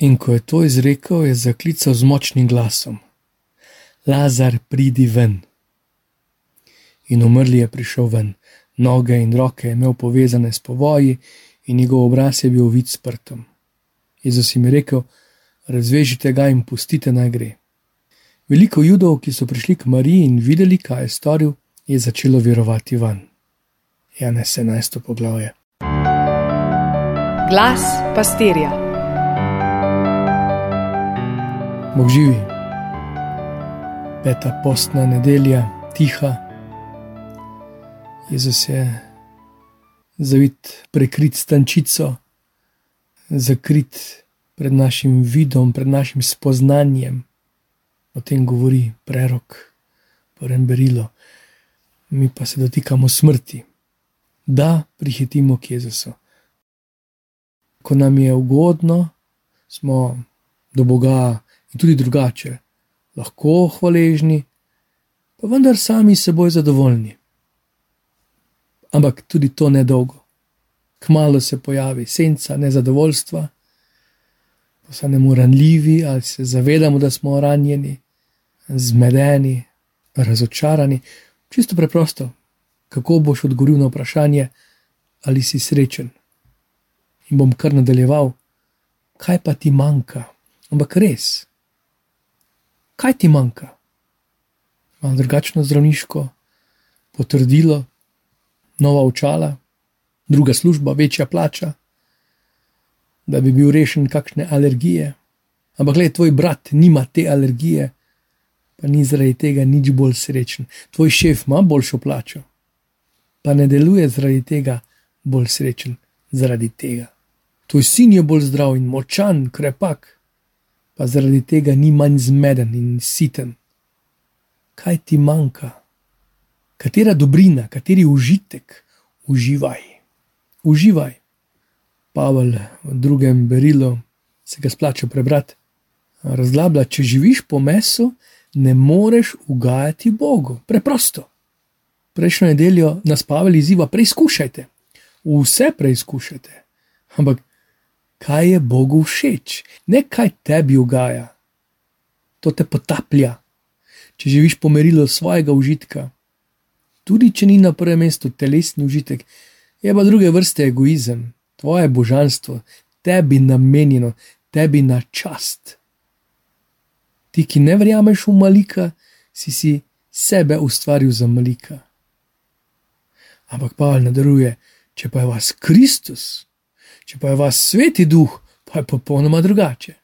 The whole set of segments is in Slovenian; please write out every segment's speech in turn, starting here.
In ko je to izrekel, je zaklical z močnim glasom: Lazar, pridi ven. In umrli je prišel ven, noge in roke je imel povezane s povoji, in njegov obraz je bil vid s prtom. Jezus jim je rekel: Razvežite ga in pustite naj gre. Veliko judov, ki so prišli k Mariji in videli, kaj je storil, je začelo verovati van. Janez 11. poglavje. Glas pastirja. Bog živi. Peta postna nedelja, tiha. Jezus je zavit prekrit stančico, zakrit pred našim vidom, pred našim spoznanjem. O tem govori prerok, porem berilo, mi pa se dotikamo smrti, da prihitimo k Jezusu. Ko nam je ugodno, smo do Boga in tudi drugače, lahko hvaležni, pa vendar sami seboj zadovoljni. Ampak tudi to ne dolgo. Kmalo se pojavi senca nezadovoljstva, postanemo ranljivi ali se zavedamo, da smo ranjeni, zmedeni, razočarani. Čisto preprosto, kako boš odgovoril na vprašanje, ali si srečen. In bom kar nadaljeval, kaj pa ti manjka, ampak res, kaj ti manjka? Malo drugačno zdravniško potrdilo, nova očala, druga služba, večja plača, da bi bil rešen kakšne alergije. Ampak, gledaj, tvoj brat nima te alergije, pa ni zaradi tega nič bolj srečen. Tvoj šef ima boljšo plačo, pa ne deluje zaradi tega bolj srečen. Zaradi tega. Tvoj sin je bolj zdrav in močan, krepak, pa zaradi tega ni manj zmeden in siten. Kaj ti manjka? Katera dobrina, kateri užitek uživaj? Uživaj. Pavel v drugem berilu se ga splača prebrati. Razglabla, če živiš po mesu, ne moreš ugajati Bogu. Preprosto. Prejšnjo nedeljo nas Pavel izziva: preizkušajte, vse preizkušajte. Ampak kaj je Bogu všeč, ne kaj tebi ugaja, to te potaplja. Če živiš po merilu svojega užitka, tudi če ni na prvem mestu telesni užitek, je pa druge vrste egoizem, tvoje božanstvo, tebi namenjeno, tebi na čast. Ti, ki ne verjameš v malika, si si sebe ustvaril za malika. Ampak Pavel nadaljuje, če pa je vas Kristus, če pa je vas sveti duh, pa je popolnoma drugače.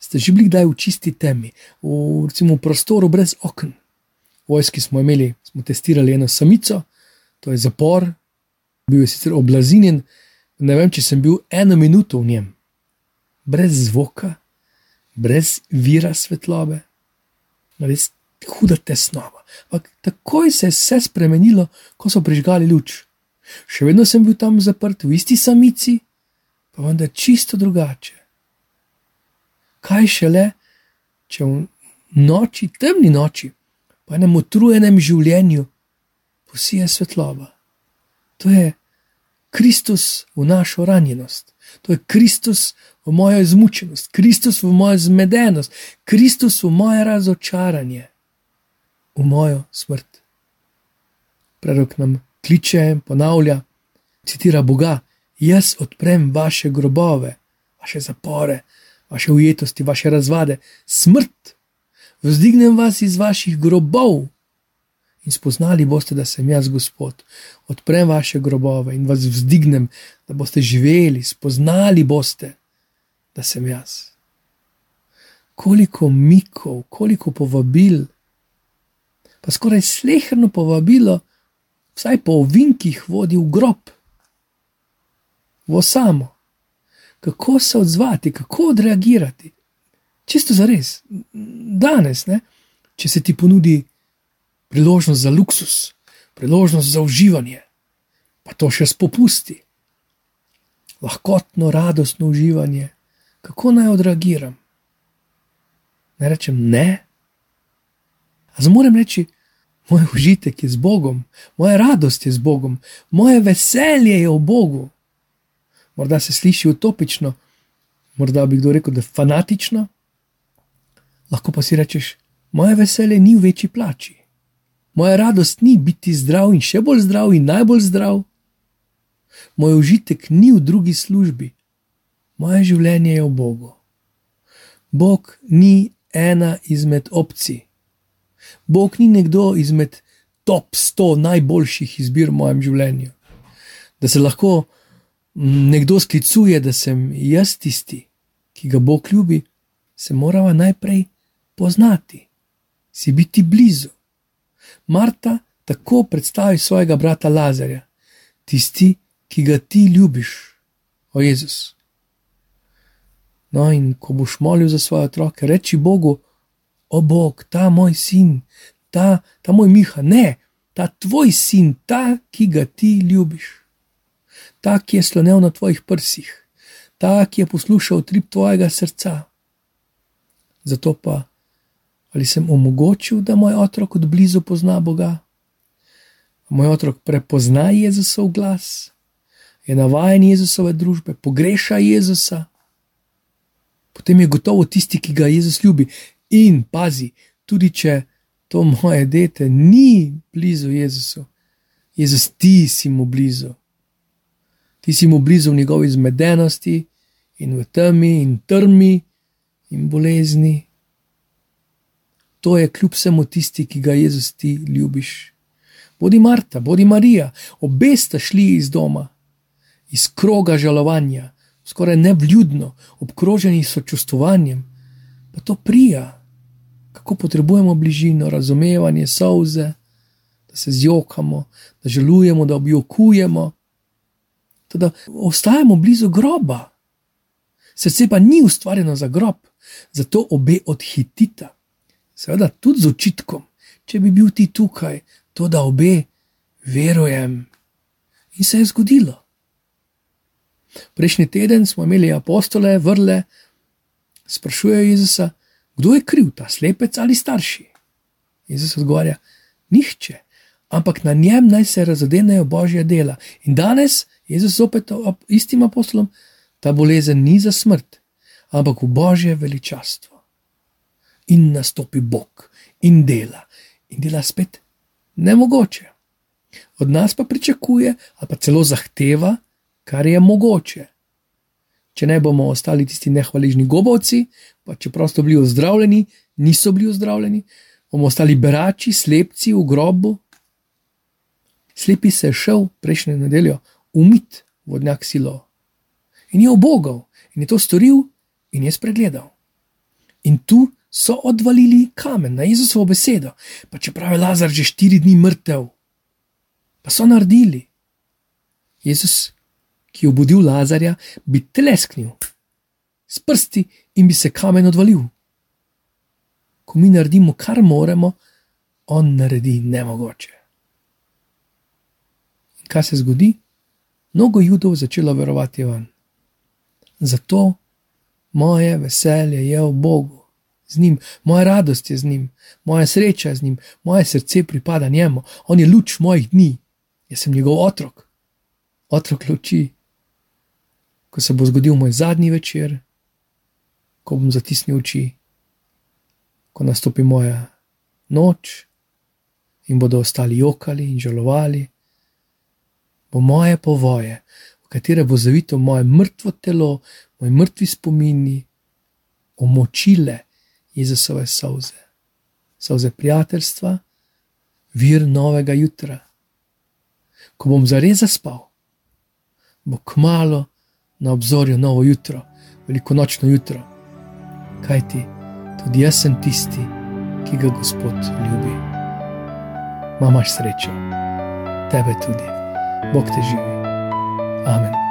Ste že bili kdaj v čisti temi, v, recimo, v prostoru brez okn? V vojski smo imeli, smo testirali eno samico, to je zapor, bil je sicer oblazinjen, ne vem, če sem bil eno minuto v njem, brez zvoka, brez vira svetlobe, res huda tesnova. Ampak takoj se je vse spremenilo, ko so prižgali luč. Še vedno sem bil tam zaprt v isti samici, pa vendar čisto drugače. Kaj šele, če v noči, temni noči, pa enem utrujenem življenju, posije svetloba. To je Kristus v našo ranjenost, to je Kristus v mojo izmučenost, Kristus v mojo zmedenost, Kristus v moje razočaranje, v mojo smrt. Prerok nam kliče in ponavlja, citira Boga: Jaz odprem vaše grobove, vaše zapore, vaše ujetosti, vaše razvade, smrt, vzdignem vas iz vaših grobov. In spoznali boste, da sem jaz Gospod. Odprem vaše grobove in vas vzdignem, da boste živeli, spoznali boste, da sem jaz. Koliko mikov, koliko povabil, pa skoraj slehrno povabilo, vsaj po ovinkih vodi v grob, v samo. Kako se odzvati, kako odreagirati? Čisto za res, danes, ne? če se ti ponudi priložnost za luksus, priložnost za uživanje, pa to še spopusti. Lahkotno, radostno uživanje, kako naj odreagiram? Ne rečem ne. Zmorem reči, moj užitek je z Bogom, moja radost je z Bogom, moje veselje je v Bogu. Morda se sliši utopično, morda bi kdo rekel, da je fanatično, lahko pa si rečeš, moje veselje ni v večji plači. Moja radost ni biti zdrav in še bolj zdrav in najbolj zdrav. Moj užitek ni v drugi službi, moje življenje je v Bogu. Bog ni ena izmed opcij. Bog ni nekdo izmed top 100 najboljših izbir v mojem življenju. Da se lahko nekdo sklicuje, da sem jaz tisti, ki ga Bog ljubi, se moramo najprej poznati, si biti blizu. Marta tako predstavi svojega brata Lazarja, tisti, ki ga ti ljubiš, o Jezus. No, in ko boš molil za svoje otroke, reči Bogu, o Bog, ta moj sin, ta, ta moj Miha, ne, ta tvoj sin, ta, ki ga ti ljubiš, ta, ki je slonil na tvojih prsih, ta, ki je poslušal trip tvojega srca. Zato pa, ali sem omogočil, da moj otrok od blizu pozna Boga? Moj otrok prepozna Jezusov glas, je navaden Jezusove družbe, pogreša Jezusa, potem je gotovo tisti, ki ga Jezus ljubi. In pazi, tudi če to moje dete ni blizu Jezusu, Jezus, ti si mu blizu. Ti si mu blizu v njegovi zmedenosti in v temi in trmi in bolezni. To je kljub vsemu tisti, ki ga Jezus ti ljubiš. Bodi Marta, bodi Marija, obe sta šli iz doma, iz kroga žalovanja, skoraj nevljudno, obkroženi s sočustovanjem, pa to prija, kako potrebujemo bližino, razumevanje, solze, da se zjokamo, da želujemo, da objokujemo, da ostajamo blizu groba. Srce pa ni ustvarjeno za grob, zato obe odhitita. Seveda tudi z očitkom, če bi bil ti tukaj, to da obe verujem. In se je zgodilo. Prejšnji teden smo imeli apostole, vrle, sprašujejo Jezusa, kdo je kriv, ta slepec ali starši. Jezus odgovarja: Nihče, ampak na njem naj se razodenejo božje dela. In danes Jezus zopet istim apostolom, ta bolezen ni za smrt, ampak v božje veličastvo. In nastopi Bog in dela, in dela spet nemogoče. Od nas pa pričakuje, ali pa celo zahteva, kar je mogoče. Če ne bomo ostali tisti nehvaližni gobovci, pa čeprav so bili ozdravljeni, niso bili ozdravljeni, bomo ostali berači, slepci v grobu. Slepi se je šel prejšnjo nedeljo umit vodnjak silo in je obogal in je to storil in je spregledal. In tu so odvalili kamen na Jezusovo besedo, pa čeprav je Lazar že štiri dni mrtev, pa so naredili. Jezus ki je obudil Lazarja, bi tlesknil s prsti in bi se kamen odvalil. Ko mi naredimo, kar moremo, on naredi nemogoče. In kaj se zgodi? Mnogo judov začelo verovati van. Zato moje veselje je v Bogu, z njim, moja radost je z njim, moja sreča je z njim, moje srce pripada njemu, on je luč mojih dni, jaz sem njegov otrok, otrok luči ko se bo zgodil moj zadnji večer, ko bom zatisnil oči, ko nastopi moja noč in bodo ostali jokali in žalovali, bo moje povoje, v katere bo zavito moje mrtvo telo, moj mrtvi spomini, omočile Jezusove solze, solze prijateljstva, vir novega jutra. Ko bom zares zaspal, bo kmalo na obzorju novo jutro, veliko nočno jutro. Kaj ti, tudi jaz sem tisti, ki ga Gospod ljubi. Mamaš srečo, tebe tudi, Bog te živi. Amen.